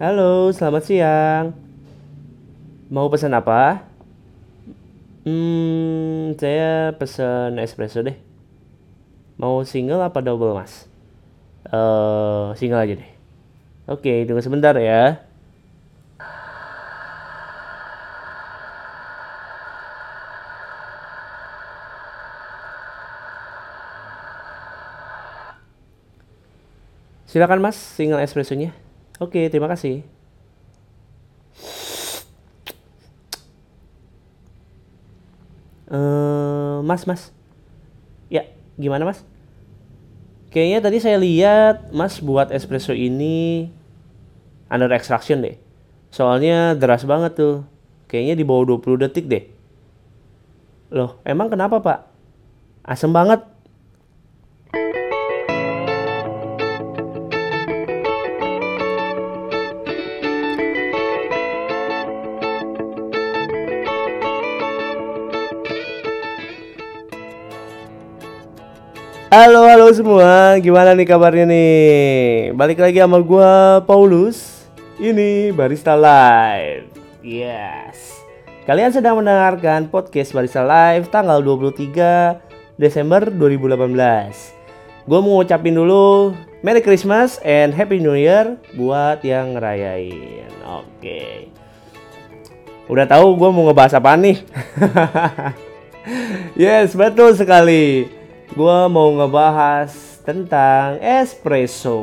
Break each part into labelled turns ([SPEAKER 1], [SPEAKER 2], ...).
[SPEAKER 1] Halo, selamat siang. Mau pesan apa? Hmm, saya pesan espresso deh. Mau single apa double, Mas? Eh, single aja deh. Oke, tunggu sebentar ya. Silakan Mas, single espressonya. Oke, terima kasih. Eh, mas, Mas. Ya, gimana Mas? Kayaknya tadi saya lihat Mas buat espresso ini under extraction deh. Soalnya deras banget tuh. Kayaknya di bawah 20 detik deh. Loh, emang kenapa, Pak? Asem banget. Halo halo semua, gimana nih kabarnya nih? Balik lagi sama gua Paulus. Ini Barista Live. Yes. Kalian sedang mendengarkan podcast Barista Live tanggal 23 Desember 2018. Gua mau ngucapin dulu Merry Christmas and Happy New Year buat yang ngerayain. Oke. Udah tahu gua mau ngebahas apa nih? yes, betul sekali gue mau ngebahas tentang espresso.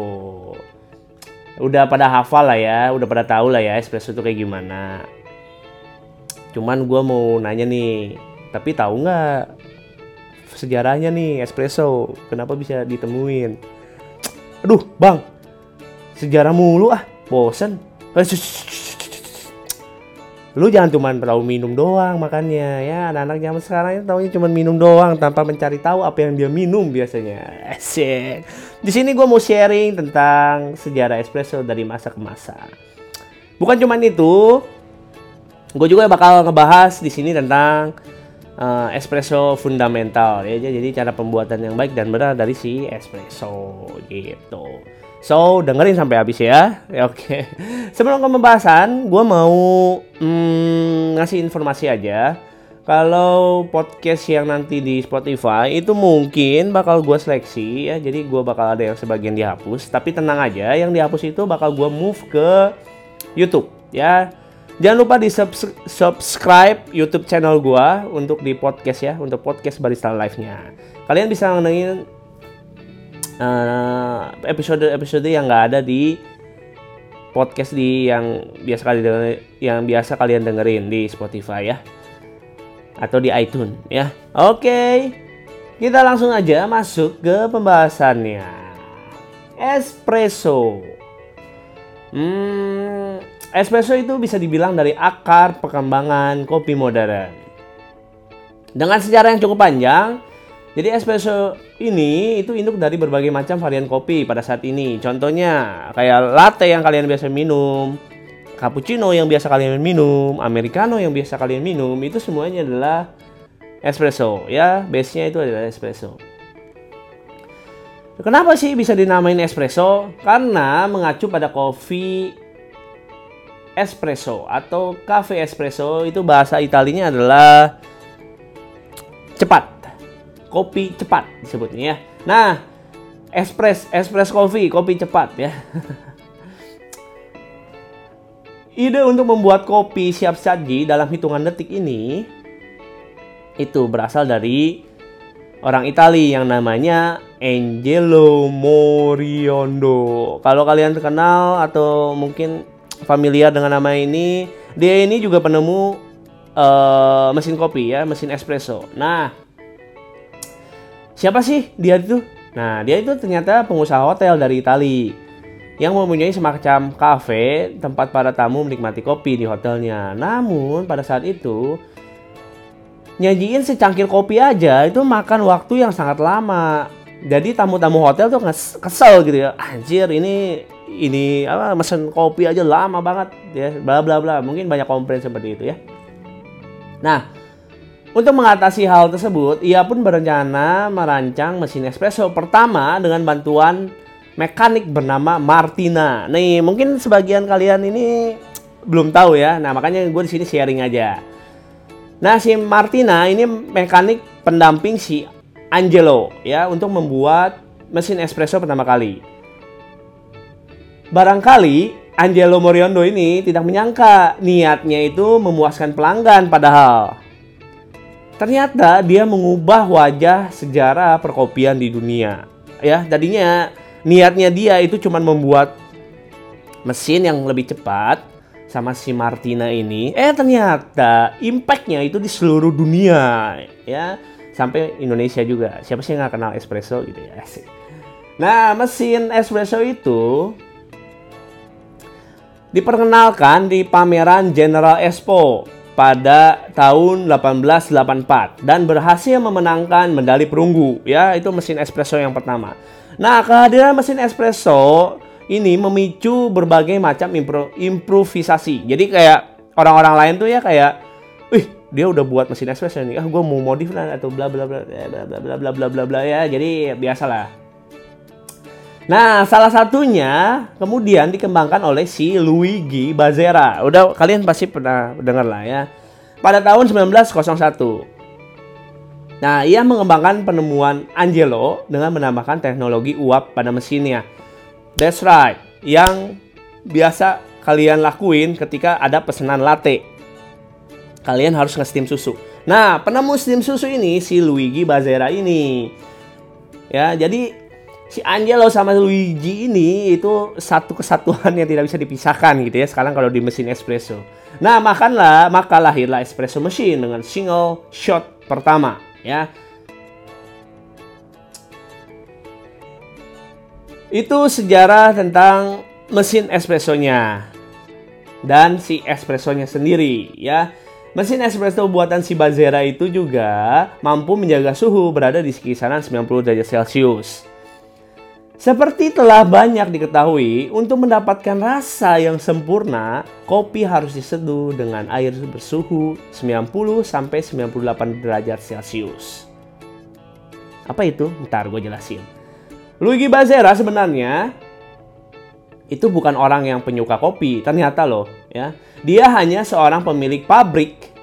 [SPEAKER 1] Udah pada hafal lah ya, udah pada tahu lah ya espresso itu kayak gimana. Cuman gue mau nanya nih, tapi tahu nggak sejarahnya nih espresso? Kenapa bisa ditemuin? Aduh, bang, sejarah mulu ah, bosen. Eh, lu jangan cuma tahu minum doang makannya ya. Anak-anak zaman sekarang itu taunya cuma minum doang tanpa mencari tahu apa yang dia minum biasanya. Asik. Di sini gue mau sharing tentang sejarah espresso dari masa ke masa. Bukan cuma itu gue juga bakal ngebahas di sini tentang uh, espresso fundamental ya. Jadi cara pembuatan yang baik dan benar dari si espresso gitu So dengerin sampai habis ya. ya Oke. Okay. Sebelum ke pembahasan, gue mau hmm, ngasih informasi aja. Kalau podcast yang nanti di Spotify itu mungkin bakal gue seleksi ya. Jadi gue bakal ada yang sebagian dihapus. Tapi tenang aja, yang dihapus itu bakal gue move ke YouTube ya. Jangan lupa di subscribe YouTube channel gue untuk di podcast ya, untuk podcast Barista Live-nya. Kalian bisa ngenengin episode eh, episode yang nggak ada di podcast di yang biasa kali yang biasa kalian dengerin di Spotify ya atau di iTunes ya. Oke. Kita langsung aja masuk ke pembahasannya. Espresso. Hmm, espresso itu bisa dibilang dari akar perkembangan kopi modern. Dengan sejarah yang cukup panjang, jadi espresso ini itu induk dari berbagai macam varian kopi pada saat ini. Contohnya kayak latte yang kalian biasa minum, cappuccino yang biasa kalian minum, americano yang biasa kalian minum, itu semuanya adalah espresso ya. Base-nya itu adalah espresso. Kenapa sih bisa dinamain espresso? Karena mengacu pada kopi espresso atau cafe espresso itu bahasa Italinya adalah cepat kopi cepat disebutnya ya. Nah, espresso espresso coffee, kopi cepat ya. Ide untuk membuat kopi siap saji dalam hitungan detik ini itu berasal dari orang Itali yang namanya Angelo Moriondo. Kalau kalian terkenal atau mungkin familiar dengan nama ini, dia ini juga penemu uh, mesin kopi ya, mesin espresso. Nah, Siapa sih dia itu? Nah, dia itu ternyata pengusaha hotel dari Italia yang mempunyai semacam kafe tempat para tamu menikmati kopi di hotelnya. Namun pada saat itu nyajiin secangkir kopi aja itu makan waktu yang sangat lama. Jadi tamu-tamu hotel tuh kesel gitu ya. Anjir ini ini apa mesen kopi aja lama banget ya bla bla bla. Mungkin banyak komplain seperti itu ya. Nah, untuk mengatasi hal tersebut, ia pun berencana merancang mesin espresso pertama dengan bantuan mekanik bernama Martina. Nih, mungkin sebagian kalian ini belum tahu ya. Nah, makanya gue di sini sharing aja. Nah, si Martina ini mekanik pendamping si Angelo ya untuk membuat mesin espresso pertama kali. Barangkali Angelo Moriondo ini tidak menyangka niatnya itu memuaskan pelanggan padahal ternyata dia mengubah wajah sejarah perkopian di dunia. Ya, tadinya niatnya dia itu cuma membuat mesin yang lebih cepat sama si Martina ini. Eh ternyata impactnya itu di seluruh dunia ya sampai Indonesia juga. Siapa sih yang nggak kenal espresso gitu ya? Nah mesin espresso itu diperkenalkan di pameran General Expo pada tahun 1884 dan berhasil memenangkan medali perunggu ya itu mesin espresso yang pertama. Nah kehadiran mesin espresso ini memicu berbagai macam impro, improvisasi. Jadi kayak orang-orang lain tuh ya kayak, wih dia udah buat mesin espresso nih, ah gue mau modif lah atau bla bla bla bla bla bla bla bla bla bla ya. Jadi biasalah. Nah, salah satunya kemudian dikembangkan oleh si Luigi Bazera. Udah kalian pasti pernah dengar lah ya. Pada tahun 1901. Nah, ia mengembangkan penemuan Angelo dengan menambahkan teknologi uap pada mesinnya. That's right, yang biasa kalian lakuin ketika ada pesanan latte. Kalian harus nge-steam susu. Nah, penemu steam susu ini si Luigi Bazera ini. Ya, jadi si Angelo sama Luigi ini itu satu kesatuan yang tidak bisa dipisahkan gitu ya sekarang kalau di mesin espresso. Nah, makanlah, maka lahirlah espresso machine dengan single shot pertama ya. Itu sejarah tentang mesin espressonya dan si espressonya sendiri ya. Mesin espresso buatan si Bazera itu juga mampu menjaga suhu berada di kisaran 90 derajat Celcius. Seperti telah banyak diketahui, untuk mendapatkan rasa yang sempurna, kopi harus diseduh dengan air bersuhu 90 sampai 98 derajat Celcius. Apa itu? Ntar gue jelasin. Luigi Bazera sebenarnya itu bukan orang yang penyuka kopi, ternyata loh, ya. Dia hanya seorang pemilik pabrik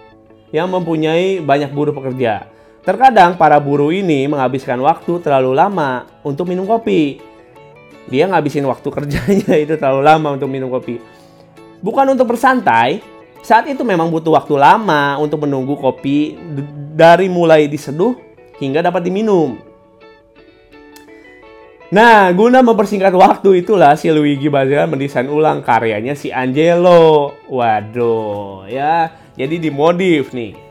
[SPEAKER 1] yang mempunyai banyak buruh pekerja. Terkadang para buruh ini menghabiskan waktu terlalu lama untuk minum kopi. Dia ngabisin waktu kerjanya itu terlalu lama untuk minum kopi. Bukan untuk bersantai, saat itu memang butuh waktu lama untuk menunggu kopi dari mulai diseduh hingga dapat diminum. Nah, guna mempersingkat waktu itulah si Luigi Bazera mendesain ulang karyanya si Angelo. Waduh, ya. Jadi dimodif nih.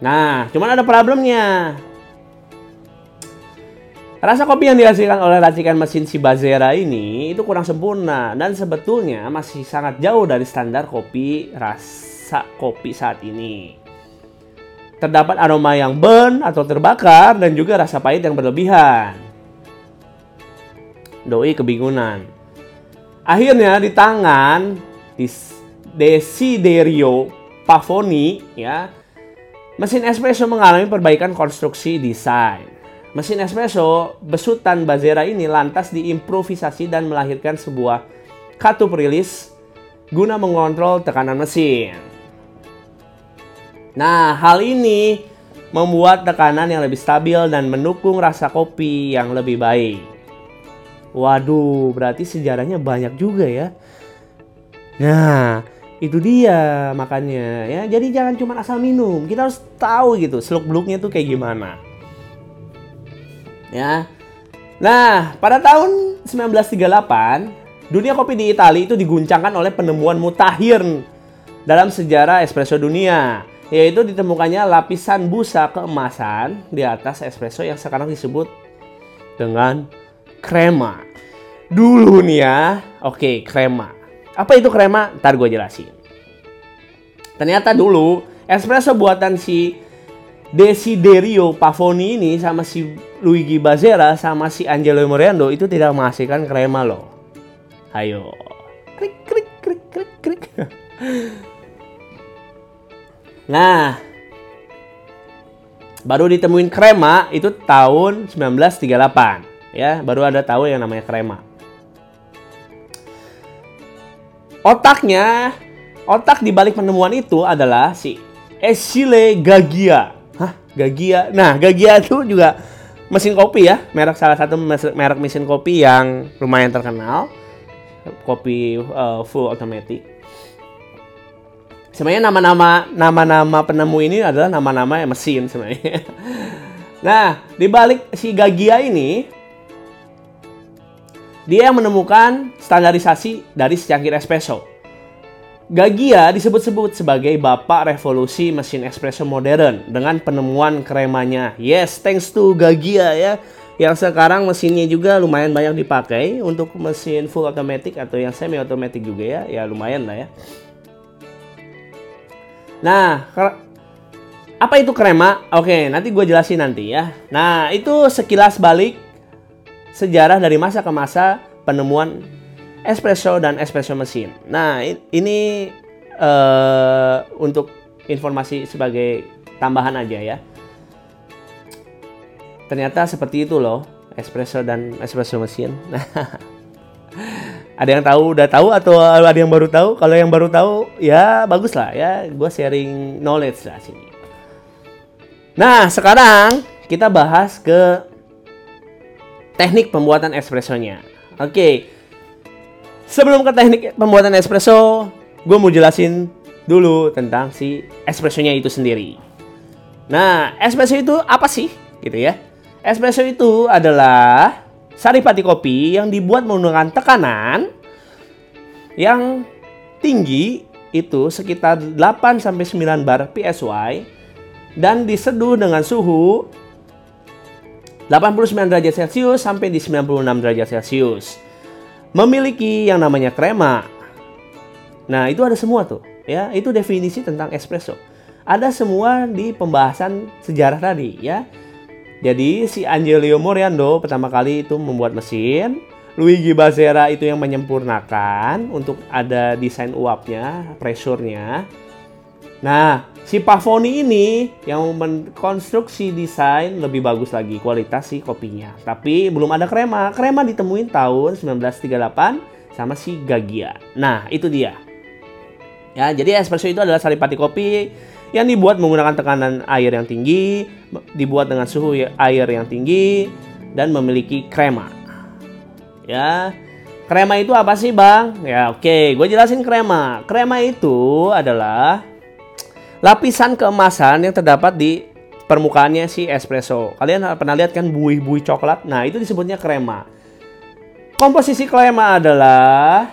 [SPEAKER 1] Nah, cuman ada problemnya. Rasa kopi yang dihasilkan oleh racikan mesin si Bazera ini itu kurang sempurna dan sebetulnya masih sangat jauh dari standar kopi rasa kopi saat ini. Terdapat aroma yang burn atau terbakar dan juga rasa pahit yang berlebihan. Doi kebingungan. Akhirnya di tangan Desiderio Pavoni ya Mesin espresso mengalami perbaikan konstruksi desain. Mesin espresso besutan Bazera ini lantas diimprovisasi dan melahirkan sebuah katup rilis guna mengontrol tekanan mesin. Nah, hal ini membuat tekanan yang lebih stabil dan mendukung rasa kopi yang lebih baik. Waduh, berarti sejarahnya banyak juga ya. Nah, itu dia makannya ya. Jadi jangan cuma asal minum. Kita harus tahu gitu seluk beluknya tuh kayak gimana. Ya. Nah pada tahun 1938 dunia kopi di Italia itu diguncangkan oleh penemuan mutakhir dalam sejarah espresso dunia yaitu ditemukannya lapisan busa keemasan di atas espresso yang sekarang disebut dengan krema dulu nih ya oke krema apa itu krema? Ntar gue jelasin. Ternyata dulu espresso buatan si Desiderio Pavoni ini sama si Luigi Bazera sama si Angelo Moriando itu tidak menghasilkan krema loh. Ayo. Krik krik krik krik krik. Nah, baru ditemuin krema itu tahun 1938. ya, baru ada tahu yang namanya krema. Otaknya, otak di balik penemuan itu adalah si Esile Gagia. Hah, Gagia. Nah, Gagia itu juga mesin kopi ya, merek salah satu merek mesin kopi yang lumayan terkenal. Kopi uh, full automatic. Sebenarnya nama-nama nama-nama penemu ini adalah nama-nama mesin sebenarnya. Nah, di balik si Gagia ini dia yang menemukan standarisasi dari secangkir espresso. Gagia disebut-sebut sebagai bapak revolusi mesin espresso modern dengan penemuan kremanya. Yes, thanks to Gagia ya. Yang sekarang mesinnya juga lumayan banyak dipakai untuk mesin full automatic atau yang semi automatic juga ya. Ya lumayan lah ya. Nah, apa itu krema? Oke, nanti gue jelasin nanti ya. Nah, itu sekilas balik sejarah dari masa ke masa penemuan espresso dan espresso mesin. Nah, ini uh, untuk informasi sebagai tambahan aja ya. Ternyata seperti itu loh, espresso dan espresso mesin. ada yang tahu udah tahu atau ada yang baru tahu? Kalau yang baru tahu ya bagus lah ya, gue sharing knowledge lah sini. Nah, sekarang kita bahas ke teknik pembuatan espressonya. Oke, Sebelum ke teknik pembuatan espresso, gue mau jelasin dulu tentang si espressonya itu sendiri. Nah, espresso itu apa sih? Gitu ya. Espresso itu adalah saripati kopi yang dibuat menggunakan tekanan yang tinggi itu sekitar 8 sampai 9 bar PSY dan diseduh dengan suhu 89 derajat Celcius sampai di 96 derajat Celcius memiliki yang namanya krema. Nah, itu ada semua tuh, ya. Itu definisi tentang espresso. Ada semua di pembahasan sejarah tadi, ya. Jadi si Angelio Moriando pertama kali itu membuat mesin, Luigi Bazera itu yang menyempurnakan untuk ada desain uapnya, pressure-nya. Nah, si Pavoni ini yang mengkonstruksi desain lebih bagus lagi kualitas si kopinya. Tapi belum ada krema. Krema ditemuin tahun 1938 sama si Gagia. Nah, itu dia. Ya, jadi espresso itu adalah saripati kopi yang dibuat menggunakan tekanan air yang tinggi, dibuat dengan suhu air yang tinggi dan memiliki krema. Ya, krema itu apa sih, Bang? Ya, oke, gue jelasin krema. Krema itu adalah lapisan keemasan yang terdapat di permukaannya si espresso. Kalian pernah lihat kan buih-buih coklat? Nah, itu disebutnya krema. Komposisi krema adalah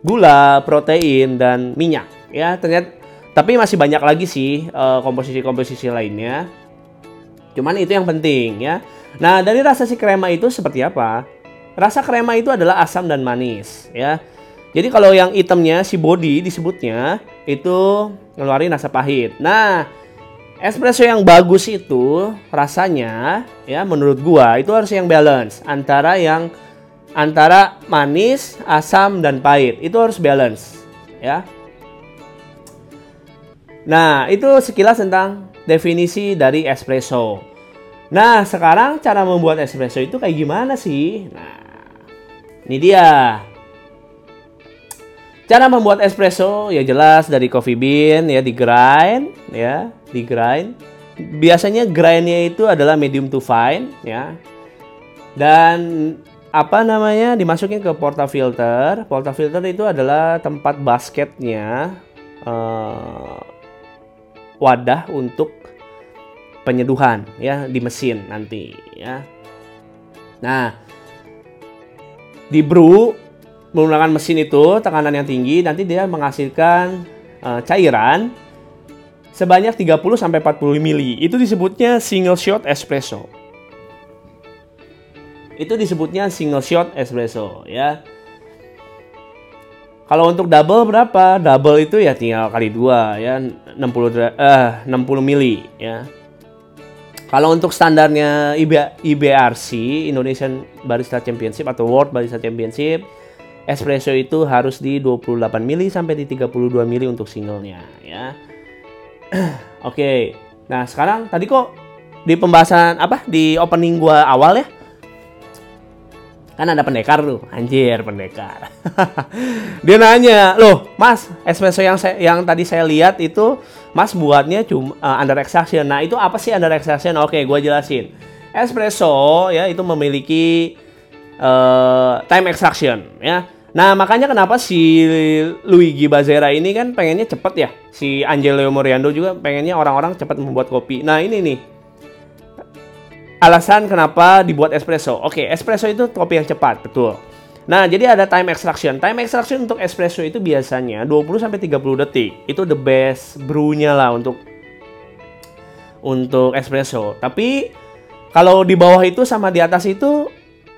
[SPEAKER 1] gula, protein, dan minyak. Ya, ternyata tapi masih banyak lagi sih eh, komposisi-komposisi lainnya. Cuman itu yang penting ya. Nah, dari rasa si krema itu seperti apa? Rasa krema itu adalah asam dan manis ya. Jadi kalau yang itemnya si body disebutnya itu ngeluarin rasa pahit. Nah, espresso yang bagus itu rasanya ya menurut gua itu harus yang balance antara yang antara manis, asam dan pahit. Itu harus balance ya. Nah, itu sekilas tentang definisi dari espresso. Nah, sekarang cara membuat espresso itu kayak gimana sih? Nah, ini dia. Cara membuat espresso ya jelas dari coffee bean ya di grind ya, di grind. Biasanya grindnya itu adalah medium to fine ya. Dan apa namanya dimasukin ke portafilter. Portafilter itu adalah tempat basketnya uh, wadah untuk penyeduhan ya di mesin nanti ya. Nah, di brew menggunakan mesin itu tekanan yang tinggi nanti dia menghasilkan uh, cairan sebanyak 30 sampai 40 mili. Itu disebutnya single shot espresso. Itu disebutnya single shot espresso ya. Kalau untuk double berapa? Double itu ya tinggal kali dua ya 60 eh 60 mili ya. Kalau untuk standarnya IB, IBRC Indonesian Barista Championship atau World Barista Championship espresso itu harus di 28 mili sampai di 32 mili untuk singlenya ya. Oke. Nah, sekarang tadi kok di pembahasan apa di opening gua awal ya? Kan ada pendekar tuh anjir pendekar. Dia nanya loh mas espresso yang saya yang tadi saya lihat itu mas buatnya cuma uh, under extraction. Nah itu apa sih under extraction? Oke gue jelasin. Espresso ya itu memiliki uh, time extraction ya nah makanya kenapa si Luigi Bazera ini kan pengennya cepet ya si Angelo Moriando juga pengennya orang-orang cepat membuat kopi nah ini nih alasan kenapa dibuat espresso. Oke, espresso itu kopi yang cepat, betul. Nah, jadi ada time extraction. Time extraction untuk espresso itu biasanya 20 sampai 30 detik. Itu the best brew-nya lah untuk untuk espresso. Tapi kalau di bawah itu sama di atas itu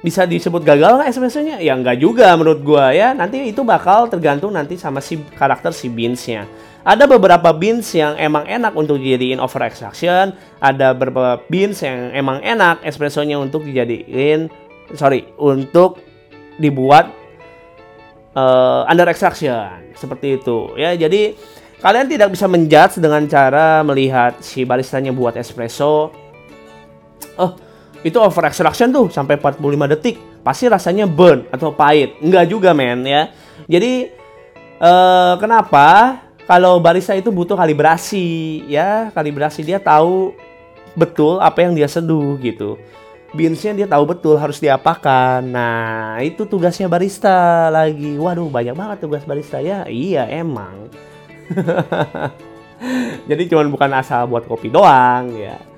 [SPEAKER 1] bisa disebut gagal nggak espressonya? Ya nggak juga menurut gua ya. Nanti itu bakal tergantung nanti sama si karakter si beans-nya. Ada beberapa beans yang emang enak untuk dijadiin over extraction, ada beberapa beans yang emang enak espressonya untuk dijadiin sorry untuk dibuat uh, under extraction seperti itu ya. Jadi kalian tidak bisa menjudge dengan cara melihat si baristanya buat espresso. Oh, itu over extraction tuh sampai 45 detik. Pasti rasanya burn atau pahit. Enggak juga men ya. Jadi uh, kenapa kalau barista itu butuh kalibrasi ya? Kalibrasi dia tahu betul apa yang dia seduh gitu. Beansnya dia tahu betul harus diapakan. Nah itu tugasnya barista lagi. Waduh banyak banget tugas barista. Ya iya emang. Jadi cuman bukan asal buat kopi doang ya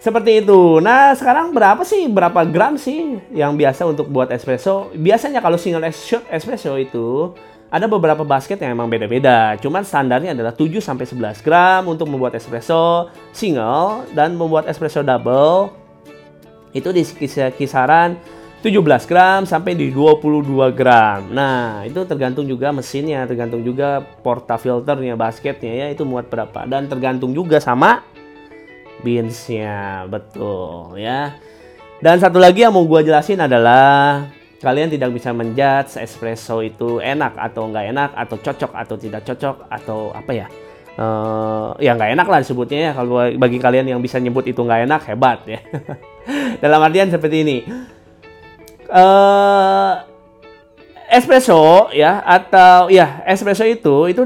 [SPEAKER 1] seperti itu. Nah, sekarang berapa sih? Berapa gram sih yang biasa untuk buat espresso? Biasanya kalau single shot espresso itu ada beberapa basket yang emang beda-beda. Cuman standarnya adalah 7 sampai 11 gram untuk membuat espresso single dan membuat espresso double itu di kisaran 17 gram sampai di 22 gram. Nah, itu tergantung juga mesinnya, tergantung juga porta filternya, basketnya ya, itu muat berapa. Dan tergantung juga sama beansnya, betul ya. Dan satu lagi yang mau gue jelasin adalah kalian tidak bisa menjudge espresso itu enak atau nggak enak atau cocok atau tidak cocok atau apa ya? Uh, ya nggak enak lah disebutnya ya. Kalau bagi kalian yang bisa nyebut itu nggak enak hebat ya. Dalam artian seperti ini. Uh, espresso ya atau ya espresso itu itu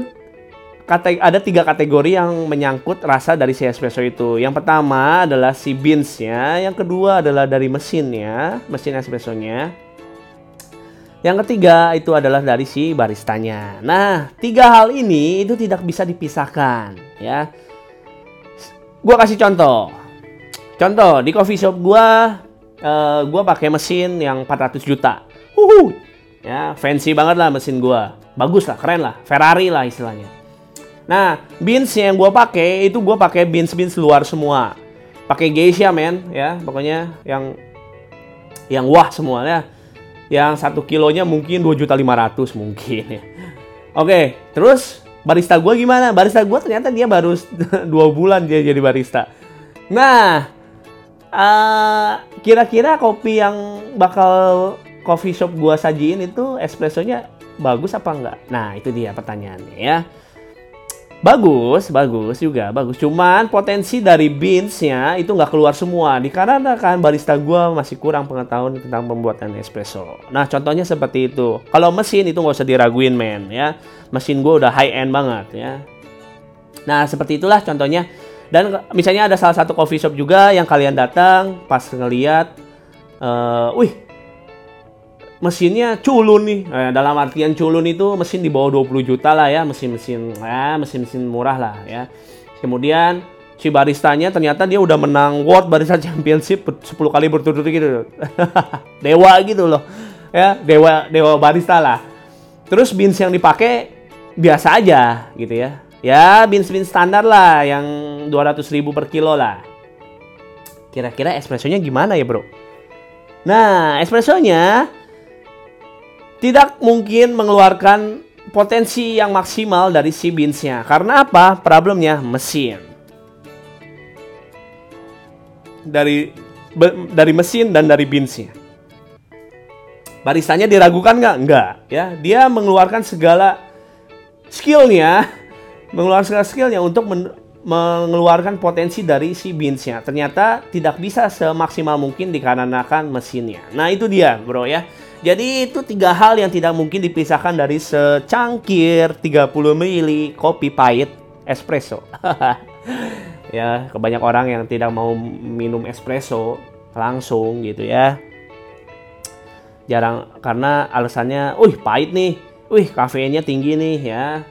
[SPEAKER 1] kate ada tiga kategori yang menyangkut rasa dari si espresso itu. Yang pertama adalah si beansnya, yang kedua adalah dari mesinnya, mesin espressonya. Yang ketiga itu adalah dari si baristanya. Nah, tiga hal ini itu tidak bisa dipisahkan, ya. Gua kasih contoh. Contoh di coffee shop gua, uh, gua pakai mesin yang 400 juta. Uhu, ya fancy banget lah mesin gua. Bagus lah, keren lah, Ferrari lah istilahnya. Nah, beans yang gua pakai itu gua pakai beans beans luar semua. Pakai geisha men, ya pokoknya yang yang wah semuanya yang satu kilonya mungkin dua juta lima ratus mungkin ya. Oke, terus barista gue gimana? Barista gue ternyata dia baru dua bulan dia jadi barista. Nah, eh, kira-kira kopi yang bakal coffee shop gue sajiin itu espressonya bagus apa enggak? Nah, itu dia pertanyaannya ya. Bagus, bagus juga, bagus. Cuman potensi dari beansnya itu nggak keluar semua. Dikarenakan barista gue masih kurang pengetahuan tentang pembuatan espresso. Nah, contohnya seperti itu. Kalau mesin itu nggak usah diraguin, men. Ya, mesin gue udah high end banget, ya. Nah, seperti itulah contohnya. Dan misalnya ada salah satu coffee shop juga yang kalian datang pas ngeliat, uh, wih mesinnya culun nih. Eh, dalam artian culun itu mesin di bawah 20 juta lah ya, mesin-mesin ya, mesin-mesin murah lah ya. Kemudian si baristanya ternyata dia udah menang World Barista Championship 10 kali berturut-turut gitu. dewa gitu loh. Ya, dewa dewa barista lah. Terus beans yang dipakai biasa aja gitu ya. Ya, beans-beans standar lah yang 200 ribu per kilo lah. Kira-kira espressonya gimana ya, Bro? Nah, espressonya tidak mungkin mengeluarkan potensi yang maksimal dari si beansnya. Karena apa? Problemnya mesin. Dari be, dari mesin dan dari beansnya. Baristanya diragukan nggak? Nggak. Ya, dia mengeluarkan segala skillnya, mengeluarkan segala skillnya untuk men, mengeluarkan potensi dari si beansnya. Ternyata tidak bisa semaksimal mungkin dikarenakan mesinnya. Nah itu dia bro ya. Jadi itu tiga hal yang tidak mungkin dipisahkan dari secangkir 30 ml kopi pahit espresso. ya, kebanyak orang yang tidak mau minum espresso langsung gitu ya. Jarang karena alasannya, "Wih, pahit nih. Wih, kafeinnya tinggi nih ya."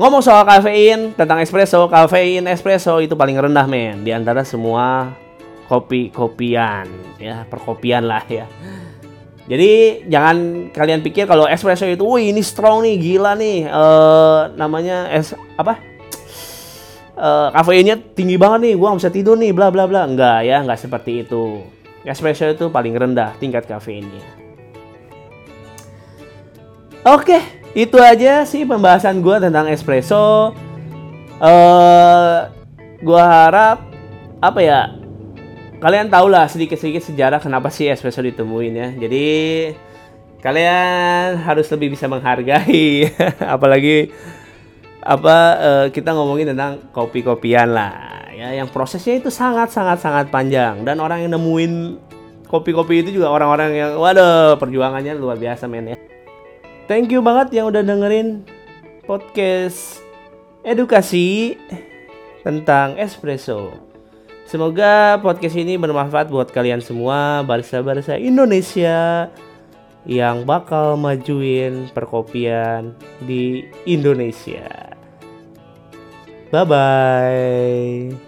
[SPEAKER 1] Ngomong soal kafein tentang espresso, kafein espresso itu paling rendah men di antara semua kopi-kopian ya, perkopian lah ya. Jadi jangan kalian pikir kalau espresso itu, wih ini strong nih, gila nih, uh, namanya es apa? Uh, kafeinnya tinggi banget nih, gua nggak bisa tidur nih, bla bla bla. Enggak ya, enggak seperti itu. Espresso itu paling rendah tingkat kafeinnya. Oke, itu aja sih pembahasan gue tentang espresso. Uh, gue harap apa ya kalian tahu lah sedikit-sedikit sejarah kenapa sih espresso ditemuin ya. Jadi kalian harus lebih bisa menghargai, apalagi apa uh, kita ngomongin tentang kopi-kopian lah ya yang prosesnya itu sangat sangat sangat panjang dan orang yang nemuin kopi-kopi itu juga orang-orang yang waduh perjuangannya luar biasa men ya Thank you banget yang udah dengerin podcast edukasi tentang espresso. Semoga podcast ini bermanfaat buat kalian semua barista-barista Indonesia yang bakal majuin perkopian di Indonesia. Bye bye.